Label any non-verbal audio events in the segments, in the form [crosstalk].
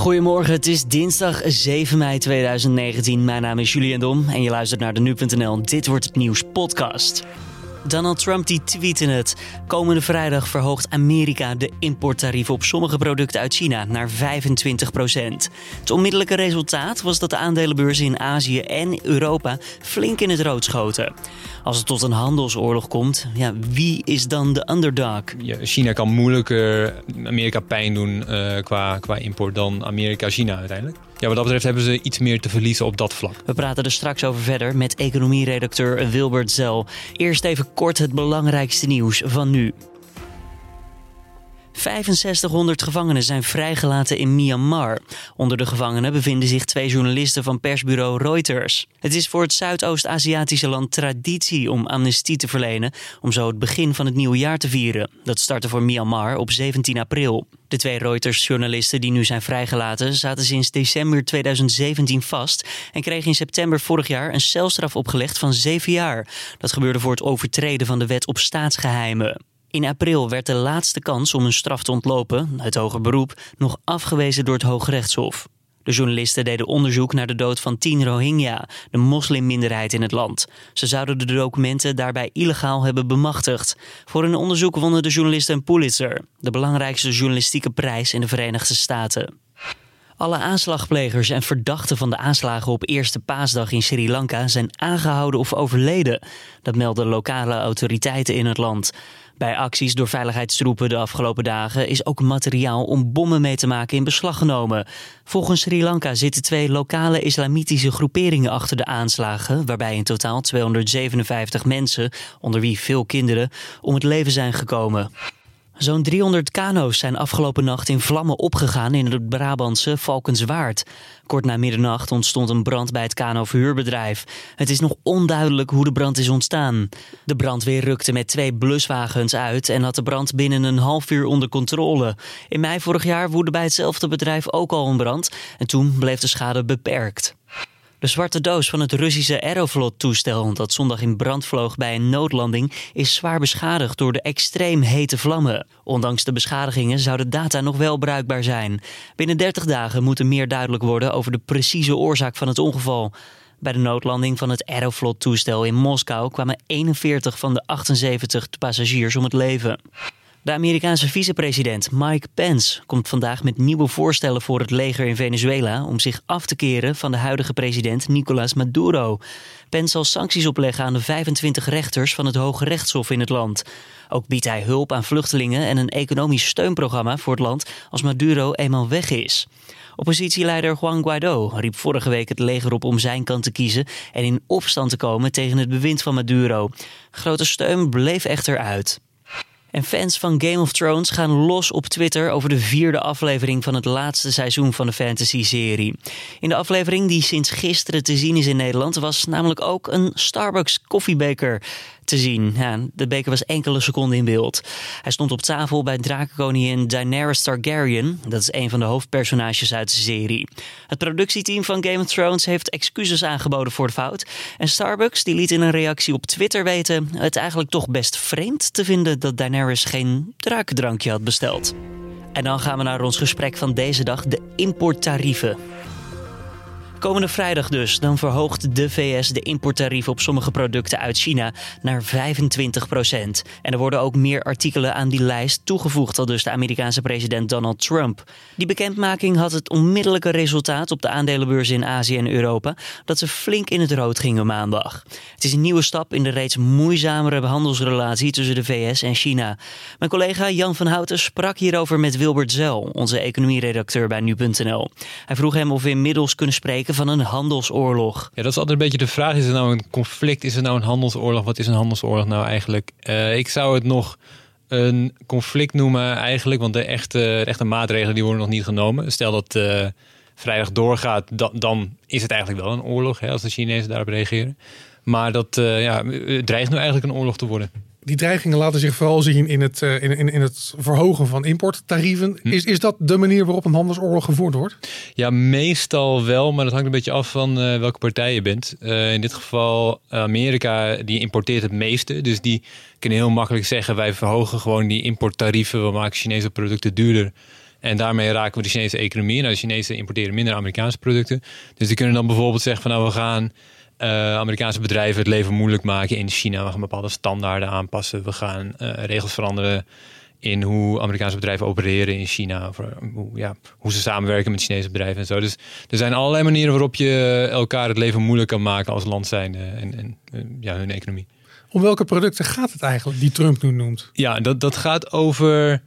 Goedemorgen, het is dinsdag 7 mei 2019. Mijn naam is Julian Dom en je luistert naar de Nu.nl Dit Wordt Het Nieuws podcast. Donald Trump die tweette het. Komende vrijdag verhoogt Amerika de importtarieven op sommige producten uit China naar 25% Het onmiddellijke resultaat was dat de aandelenbeurzen in Azië en Europa flink in het rood schoten. Als het tot een handelsoorlog komt, ja, wie is dan de underdog? Ja, China kan moeilijker Amerika pijn doen uh, qua, qua import dan Amerika-China uiteindelijk. Ja, wat dat betreft hebben ze iets meer te verliezen op dat vlak. We praten er straks over verder met economieredacteur Wilbert Zel. Eerst even kort het belangrijkste nieuws van nu. 6500 gevangenen zijn vrijgelaten in Myanmar. Onder de gevangenen bevinden zich twee journalisten van persbureau Reuters. Het is voor het Zuidoost-Aziatische land traditie om amnestie te verlenen, om zo het begin van het nieuwe jaar te vieren. Dat startte voor Myanmar op 17 april. De twee Reuters-journalisten die nu zijn vrijgelaten zaten sinds december 2017 vast en kregen in september vorig jaar een celstraf opgelegd van zeven jaar. Dat gebeurde voor het overtreden van de wet op staatsgeheimen. In april werd de laatste kans om een straf te ontlopen, het hoger beroep, nog afgewezen door het Hooggerechtshof. De journalisten deden onderzoek naar de dood van tien Rohingya, de moslimminderheid in het land. Ze zouden de documenten daarbij illegaal hebben bemachtigd. Voor hun onderzoek wonnen de journalisten een Pulitzer, de belangrijkste journalistieke prijs in de Verenigde Staten. Alle aanslagplegers en verdachten van de aanslagen op eerste paasdag in Sri Lanka zijn aangehouden of overleden. Dat melden lokale autoriteiten in het land. Bij acties door veiligheidstroepen de afgelopen dagen is ook materiaal om bommen mee te maken in beslag genomen. Volgens Sri Lanka zitten twee lokale islamitische groeperingen achter de aanslagen, waarbij in totaal 257 mensen, onder wie veel kinderen, om het leven zijn gekomen. Zo'n 300 kano's zijn afgelopen nacht in vlammen opgegaan in het Brabantse Valkenswaard. Kort na middernacht ontstond een brand bij het kanoverhuurbedrijf. Het is nog onduidelijk hoe de brand is ontstaan. De brandweer rukte met twee bluswagens uit en had de brand binnen een half uur onder controle. In mei vorig jaar woedde bij hetzelfde bedrijf ook al een brand en toen bleef de schade beperkt. De zwarte doos van het Russische Aeroflot-toestel dat zondag in brand vloog bij een noodlanding is zwaar beschadigd door de extreem hete vlammen. Ondanks de beschadigingen zouden data nog wel bruikbaar zijn. Binnen 30 dagen moet er meer duidelijk worden over de precieze oorzaak van het ongeval. Bij de noodlanding van het Aeroflot-toestel in Moskou kwamen 41 van de 78 passagiers om het leven. De Amerikaanse vicepresident Mike Pence komt vandaag met nieuwe voorstellen voor het leger in Venezuela om zich af te keren van de huidige president Nicolás Maduro. Pence zal sancties opleggen aan de 25 rechters van het Hoge Rechtshof in het land. Ook biedt hij hulp aan vluchtelingen en een economisch steunprogramma voor het land als Maduro eenmaal weg is. Oppositieleider Juan Guaido riep vorige week het leger op om zijn kant te kiezen en in opstand te komen tegen het bewind van Maduro. Grote steun bleef echter uit. En fans van Game of Thrones gaan los op Twitter over de vierde aflevering van het laatste seizoen van de fantasy-serie. In de aflevering die sinds gisteren te zien is in Nederland was namelijk ook een Starbucks koffiebeker te zien. Ja, de beker was enkele seconden in beeld. Hij stond op tafel bij drakenkoningin Daenerys Targaryen. Dat is een van de hoofdpersonages uit de serie. Het productieteam van Game of Thrones heeft excuses aangeboden voor de fout. En Starbucks die liet in een reactie op Twitter weten... het eigenlijk toch best vreemd te vinden dat Daenerys geen drakendrankje had besteld. En dan gaan we naar ons gesprek van deze dag, de importtarieven. Komende vrijdag dus, dan verhoogt de VS de importtarieven op sommige producten uit China naar 25 procent. En er worden ook meer artikelen aan die lijst toegevoegd, al dus de Amerikaanse president Donald Trump. Die bekendmaking had het onmiddellijke resultaat op de aandelenbeurzen in Azië en Europa dat ze flink in het rood gingen maandag. Het is een nieuwe stap in de reeds moeizamere handelsrelatie tussen de VS en China. Mijn collega Jan van Houten sprak hierover met Wilbert Zel, onze economieredacteur bij nu.nl. Hij vroeg hem of we inmiddels kunnen spreken van een handelsoorlog? Ja, dat is altijd een beetje de vraag. Is er nou een conflict? Is er nou een handelsoorlog? Wat is een handelsoorlog nou eigenlijk? Uh, ik zou het nog een conflict noemen eigenlijk. Want de echte, echte maatregelen die worden nog niet genomen. Stel dat uh, vrijdag doorgaat, dan, dan is het eigenlijk wel een oorlog. Hè, als de Chinezen daarop reageren. Maar dat uh, ja, dreigt nu eigenlijk een oorlog te worden die dreigingen laten zich vooral zien in het, uh, in, in, in het verhogen van importtarieven. Hm. Is, is dat de manier waarop een handelsoorlog gevoerd wordt? Ja, meestal wel, maar dat hangt een beetje af van uh, welke partij je bent. Uh, in dit geval Amerika, die importeert het meeste. Dus die kunnen heel makkelijk zeggen, wij verhogen gewoon die importtarieven. We maken Chinese producten duurder. En daarmee raken we de Chinese economie. Nou, de Chinezen importeren minder Amerikaanse producten. Dus die kunnen dan bijvoorbeeld zeggen van nou we gaan uh, Amerikaanse bedrijven het leven moeilijk maken in China. We gaan bepaalde standaarden aanpassen. We gaan uh, regels veranderen in hoe Amerikaanse bedrijven opereren in China. Of hoe, ja, hoe ze samenwerken met Chinese bedrijven en zo. Dus er zijn allerlei manieren waarop je elkaar het leven moeilijk kan maken als land zijn en, en ja, hun economie. Om welke producten gaat het eigenlijk die Trump nu noemt? Ja, dat, dat gaat over uh,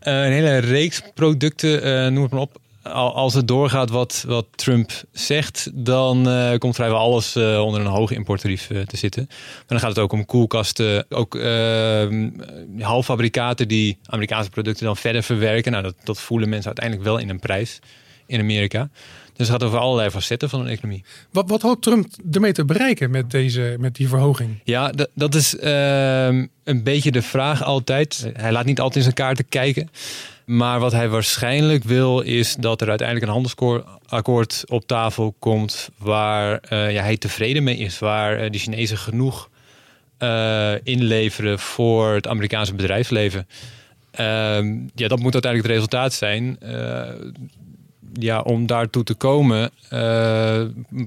een hele reeks producten, uh, noem het maar op als het doorgaat wat, wat Trump zegt, dan uh, komt vrijwel alles uh, onder een hoge importtarief uh, te zitten. Maar dan gaat het ook om koelkasten, ook ehm, halffabrikaten die Amerikaanse producten dan verder verwerken. Nou, dat, dat voelen mensen uiteindelijk wel in een prijs in Amerika. Dus het gaat over allerlei facetten van een economie. Wat, wat hoopt Trump ermee te bereiken met, deze, met die verhoging? Ja, dat is ehm, een beetje de vraag altijd. Hij laat niet altijd in zijn kaarten kijken. Maar wat hij waarschijnlijk wil is dat er uiteindelijk een handelsakkoord op tafel komt waar uh, ja, hij tevreden mee is. Waar uh, de Chinezen genoeg uh, inleveren voor het Amerikaanse bedrijfsleven. Ehm, ja, dat moet uiteindelijk het resultaat zijn. ja, om daartoe te komen,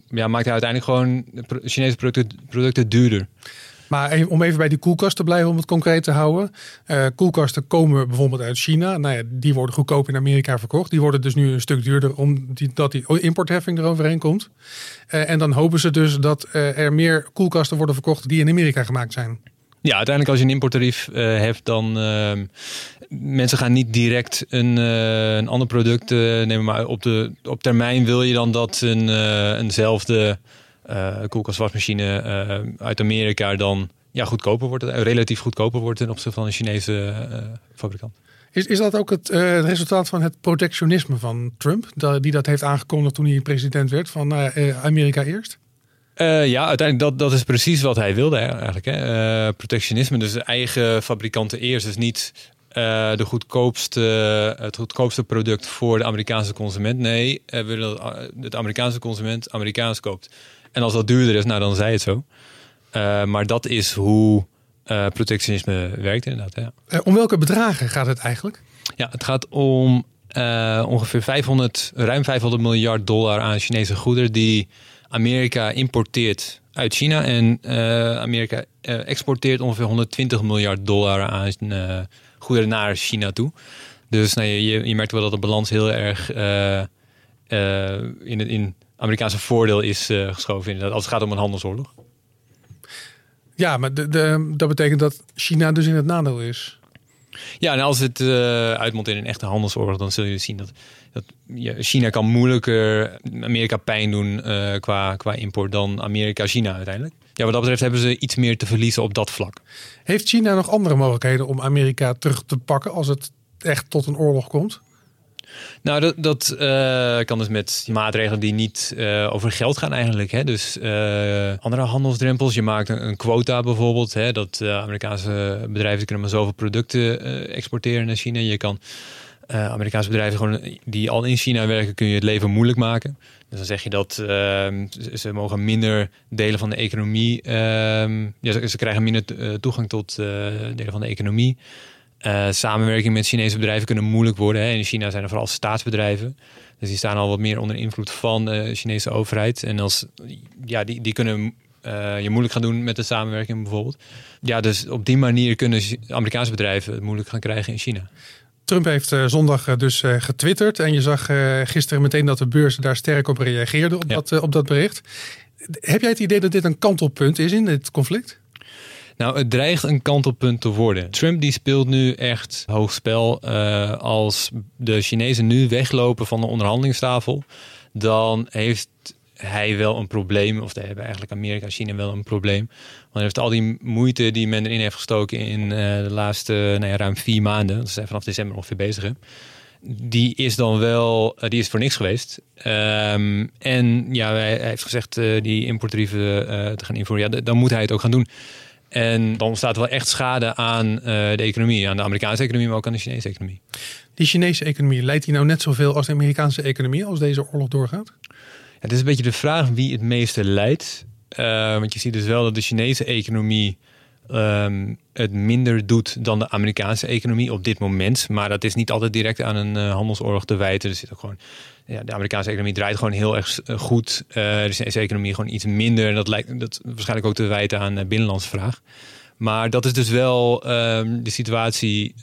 ja, maakt hij uiteindelijk gewoon Chinese producten duurder. Maar om even bij die koelkast te blijven, om het concreet te houden. Uh, koelkasten komen bijvoorbeeld uit China. Nou ja, die worden goedkoop in Amerika verkocht. Die worden dus nu een stuk duurder omdat die importheffing eroverheen komt. Uh, en dan hopen ze dus dat uh, er meer koelkasten worden verkocht die in Amerika gemaakt zijn. Ja, uiteindelijk als je een importtarief hebt, dan mensen gaan niet direct een, een ander product nemen. Maar op, de, op termijn wil je dan dat een, eenzelfde uh, koelkast wasmachine uh, uit Amerika dan ja, goedkoper wordt, uh, relatief goedkoper wordt ten opzichte van een Chinese fabrikant. Is, is dat ook het, het, resultaat van het protectionisme van Trump, die dat heeft aangekondigd toen hij president werd van Amerika eerst? ja, uiteindelijk dat, dat is precies wat hij wilde eigenlijk. Hè? protectionisme, dus eigen fabrikanten eerst. Dus niet de goedkoopste, het goedkoopste product voor de Amerikaanse consument. Nee, we willen dat de Amerikaanse consument Amerikaans koopt. En als dat duurder is, nou dan zei het zo. Uh, maar dat is hoe uh, protectionisme werkt inderdaad. Ja. Uh, om welke bedragen gaat het eigenlijk? Ja, het gaat om ongeveer 500, ruim 500 miljard dollar aan Chinese goederen die Amerika importeert uit China. En Amerika exporteert ongeveer 120 miljard dollar aan goederen naar China toe. Dus nou, je, je merkt wel dat de balans heel erg in, in Amerikaanse voordeel is uh, geschoven inderdaad, als het gaat om een handelsoorlog. Ja, maar de, de, dat betekent dat China dus in het nadeel is. Ja, en als het uh, uitmondt in een echte handelsoorlog, dan zul je zien dat, dat ja, China kan moeilijker Amerika pijn doen uh, qua, qua import dan Amerika-China uiteindelijk. Ja, wat dat betreft hebben ze iets meer te verliezen op dat vlak. Heeft China nog andere mogelijkheden om Amerika terug te pakken als het echt tot een oorlog komt? Nou, dat, dat uh, kan dus met maatregelen die niet uh, over geld gaan eigenlijk. Hè? Dus uh, andere handelsdrempels. Je maakt een, een quota bijvoorbeeld. Hè? Dat Amerikaanse bedrijven kunnen maar zoveel producten exporteren naar China. Je kan Amerikaanse bedrijven gewoon, die al in China werken, kun je het leven moeilijk maken. Dus dan zeg je dat ehm, ze mogen minder delen van de economie. Ehm, ja, ze, ze, krijgen minder toegang tot delen van de economie. Uh, samenwerking met Chinese bedrijven kunnen moeilijk worden. Hè. In China zijn er vooral staatsbedrijven. Dus die staan al wat meer onder invloed van de Chinese overheid. En als, ja, die, die kunnen uh, je moeilijk gaan doen met de samenwerking bijvoorbeeld. Ja, dus op die manier kunnen Amerikaanse bedrijven het moeilijk gaan krijgen in China. Trump heeft uh, zondag dus getwitterd. En je zag gisteren meteen dat de beurs daar sterk op reageerde op, ja. dat, op dat bericht. Heb jij het idee dat dit een kantelpunt is in dit conflict? Nou, het dreigt een kantelpunt te worden. Trump die speelt nu echt hoog spel. Uh, als de Chinezen nu weglopen van de onderhandelingstafel, dan heeft hij wel een probleem. Of hebben eigenlijk Amerika en China wel een probleem. Want heeft al die moeite die men erin heeft gestoken in uh, de laatste nou ja, ruim vier maanden. Dat zijn vanaf december ongeveer bezig. Die is dan wel, uh, die is voor niks geweest. Um, en ja, hij, heeft gezegd die importtarieven uh, te gaan invoeren. Ja, dan moet hij het ook gaan doen. En dan ontstaat er wel echt schade aan uh, de economie, aan de Amerikaanse economie, maar ook aan de Chinese economie. Die Chinese economie, leidt die nou net zoveel als de Amerikaanse economie als deze oorlog doorgaat? Ja, het is een beetje de vraag wie het meeste leidt. Uh, want je ziet dus wel dat de Chinese economie ehm, het minder doet dan de Amerikaanse economie op dit moment. Maar dat is niet altijd direct aan een uh, handelsoorlog te wijten. Er zit ook gewoon, ja, de Amerikaanse economie draait gewoon heel erg goed. Uh, de Chinese economie gewoon iets minder. En dat lijkt dat waarschijnlijk ook te wijten aan uh, binnenlandse vraag. Maar dat is dus wel ehm, de situatie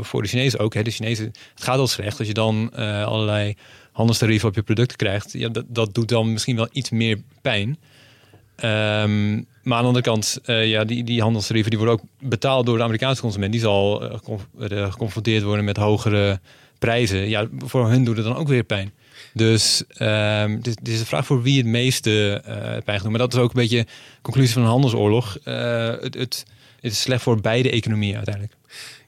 voor de Chinezen ook. Hè. De Chinezen, het gaat al slecht als je dan allerlei handelstarieven op je producten krijgt. Ja, dat, dat doet dan misschien wel iets meer pijn. Um, maar aan de andere kant, ja, die, die handelstarieven die worden ook betaald door de Amerikaanse consument. Die zal geconfronteerd worden met hogere prijzen. Ja, voor hun doet het dan ook weer pijn. Dus um, dit, dit, is de vraag voor wie het meeste uh, pijn doen. Maar dat is ook een beetje de conclusie van een handelsoorlog. het, het, het is slecht voor beide economieën uiteindelijk.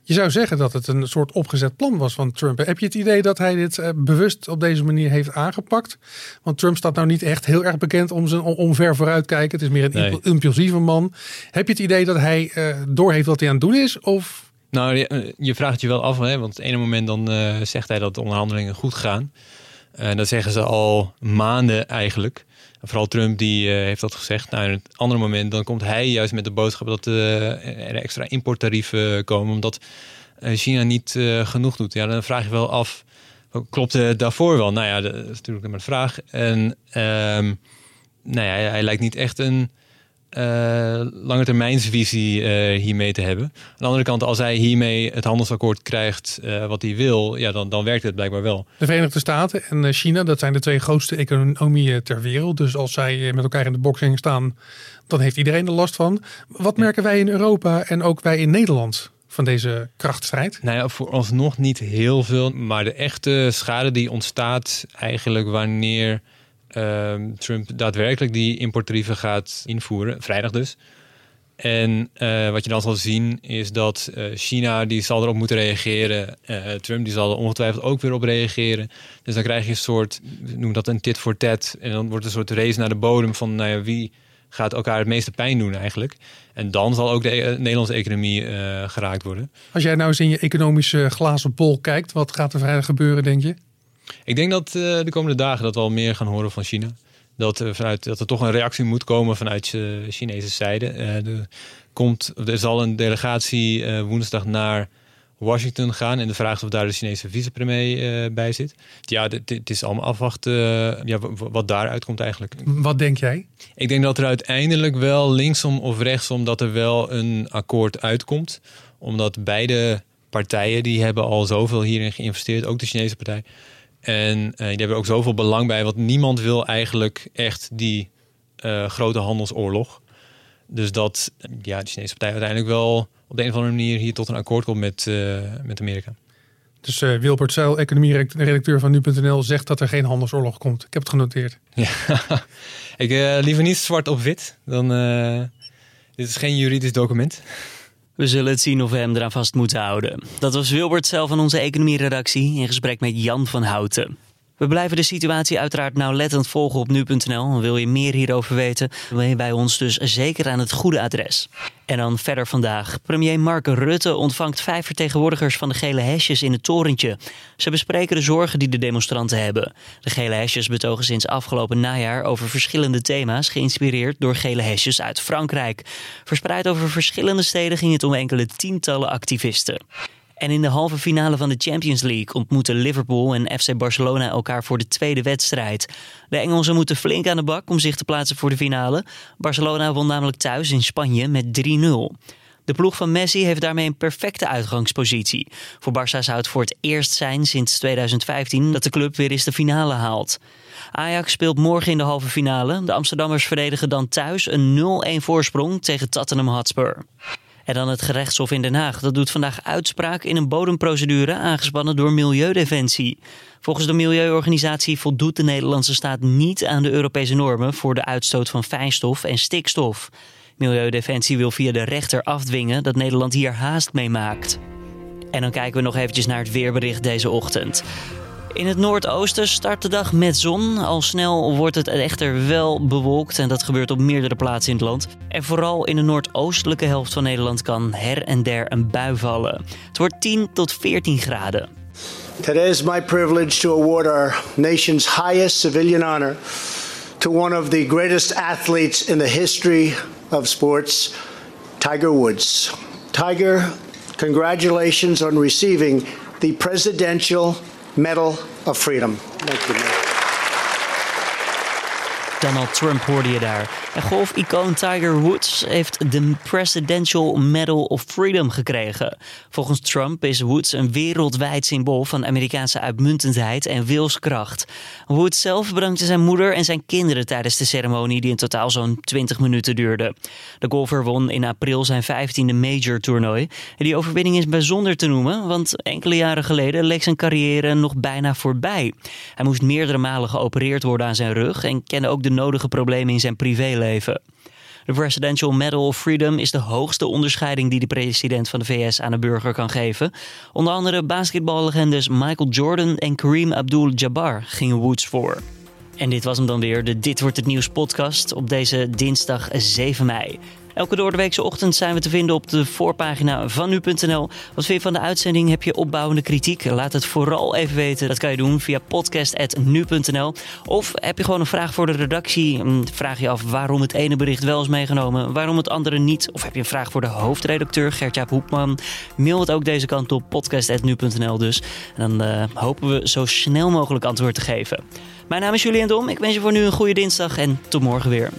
Je zou zeggen dat het een soort opgezet plan was van Trump. Heb je het idee dat hij dit uh, bewust op deze manier heeft aangepakt? Want Trump staat nou niet echt heel erg bekend om zijn omver vooruitkijken. Het is meer een nee. impulsieve man. Heb je het idee dat hij uh, doorheeft wat hij aan het doen is? Of nou, je, je, vraagt je wel af, hè? want het ene moment dan uh, zegt hij dat de onderhandelingen goed gaan. En dat zeggen ze al maanden eigenlijk. Vooral Trump die uh, heeft dat gezegd. Nou, in het andere moment dan komt hij juist met de boodschap dat uh, er extra importtarieven komen. Omdat uh, China niet genoeg doet. Ja, dan vraag je wel af, klopt het daarvoor wel? Nou ja, dat is natuurlijk maar de vraag. En um, nou ja, hij lijkt niet echt een uh, lange termijnsvisie uh, hiermee te hebben. Aan de andere kant, als hij hiermee het handelsakkoord krijgt uh, wat hij wil, ja, dan, dan werkt het blijkbaar wel. De Verenigde Staten en China, dat zijn de twee grootste economieën ter wereld. Dus als zij met elkaar in de boxing staan, dan heeft iedereen er last van. Wat merken wij in Europa en ook wij in Nederland? van deze krachtstrijd? Nou ja, voor ons nog niet heel veel. Maar de echte schade die ontstaat eigenlijk wanneer uh, Trump daadwerkelijk die importtarieven gaat invoeren, vrijdag dus. En uh, wat je dan zal zien is dat uh, China die zal erop moeten reageren. Uh, Trump die zal er ongetwijfeld ook weer op reageren. Dus dan krijg je een soort, noem dat een tit voor tat. En dan wordt een soort race naar de bodem van nou ja, wie gaat elkaar het meeste pijn doen eigenlijk. En dan zal ook de Nederlandse economie geraakt worden. Als jij nou eens in je economische glazen bol kijkt, wat gaat er vrijdag gebeuren denk je? Ik denk dat uh, de komende dagen dat we al meer gaan horen van China. Dat, uh, vanuit, dat er toch een reactie moet komen vanuit de uh, Chinese zijde. er, komt, er zal een delegatie woensdag naar Washington gaan. En de vraag is of daar de Chinese vicepremier bij zit. Ja, het is allemaal afwachten ja, wat daaruit komt eigenlijk. Wat denk jij? Ik denk dat er uiteindelijk wel linksom of rechtsom dat er wel een akkoord uitkomt. Omdat beide partijen die hebben al zoveel hierin geïnvesteerd. Ook de Chinese partij en uh, die hebben ook zoveel belang bij, want niemand wil eigenlijk echt die uh, grote handelsoorlog. Dus dat ja, de Chinese partij uiteindelijk wel op de een of andere manier hier tot een akkoord komt met, uh, met Amerika. Dus uh, Wilbert Zeil, economie-redacteur van nu.nl, zegt dat er geen handelsoorlog komt. Ik heb het genoteerd. Ja, [laughs] ik liever niet zwart op wit. Dan, dit is geen juridisch document. We zullen het zien of we hem eraan vast moeten houden. Dat was Wilbert zelf van onze economieredactie in gesprek met Jan van Houten. We blijven de situatie uiteraard nauwlettend volgen op nu.nl. Wil je meer hierover weten, ben je bij ons dus zeker aan het goede adres. En dan verder vandaag. Premier Mark Rutte ontvangt vijf vertegenwoordigers van de gele hesjes in het torentje. Ze bespreken de zorgen die de demonstranten hebben. De gele hesjes betogen sinds afgelopen najaar over verschillende thema's, geïnspireerd door gele hesjes uit Frankrijk. Verspreid over verschillende steden ging het om enkele tientallen activisten. En in de halve finale van de Champions League ontmoeten Liverpool en FC Barcelona elkaar voor de tweede wedstrijd. De Engelsen moeten flink aan de bak om zich te plaatsen voor de finale. Barcelona won namelijk thuis in Spanje met 3-0. De ploeg van Messi heeft daarmee een perfecte uitgangspositie. Voor Barça zou het voor het eerst zijn sinds 2015 dat de club weer eens de finale haalt. Ajax speelt morgen in de halve finale. De Amsterdammers verdedigen dan thuis een 0-1 voorsprong tegen Tottenham Hotspur. En dan het gerechtshof in Den Haag. Dat doet vandaag uitspraak in een bodemprocedure aangespannen door Milieudefensie. Volgens de milieuorganisatie voldoet de Nederlandse staat niet aan de Europese normen voor de uitstoot van fijnstof en stikstof. Milieudefensie wil via de rechter afdwingen dat Nederland hier haast mee maakt. En dan kijken we nog eventjes naar het weerbericht deze ochtend. In het noordoosten start de dag met zon. Al snel wordt het echter wel bewolkt en dat gebeurt op meerdere plaatsen in het land. En vooral in de noordoostelijke helft van Nederland kan her en der een bui vallen. Het wordt 10 tot 14 graden. Today is my privilege to award our nation's highest civilian honor to one of the greatest athletes in the history of sports, Tiger Woods. Tiger, congratulations on receiving the Presidential Medal of Freedom. You, man. Donald Trump hoorde je daar. Golf-icoon Tiger Woods heeft de Presidential Medal of Freedom gekregen. Volgens Trump is Woods een wereldwijd symbool van Amerikaanse uitmuntendheid en wilskracht. Woods zelf bedankte zijn moeder en zijn kinderen tijdens de ceremonie, die in totaal zo'n 20 minuten duurde. De golfer won in april zijn 15e major toernooi. En die overwinning is bijzonder te noemen, want enkele jaren geleden leek zijn carrière nog bijna voorbij. Hij moest meerdere malen geopereerd worden aan zijn rug en kende ook de nodige problemen in zijn privéleven. De Presidential Medal of Freedom is de hoogste onderscheiding die de president van de VS aan een burger kan geven. Onder andere basketballegendes Michael Jordan en Kareem Abdul-Jabbar gingen Woods voor. En dit was hem dan weer, de Dit Wordt Het Nieuws podcast op deze dinsdag 7 mei. Elke doordeweekse ochtend zijn we te vinden op de voorpagina van nu.nl. Wat vind je van de uitzending? Heb je opbouwende kritiek? Laat het vooral even weten. Dat kan je doen via podcast.nu.nl. Of heb je gewoon een vraag voor de redactie? Vraag je af waarom het ene bericht wel is meegenomen, waarom het andere niet? Of heb je een vraag voor de hoofdredacteur Gertjaap Hoekman? Mail het ook deze kant op podcast.nu.nl dus. En dan uh, hopen we zo snel mogelijk antwoord te geven. Mijn naam is Julian Dom. Ik wens je voor nu een goede dinsdag en tot morgen weer.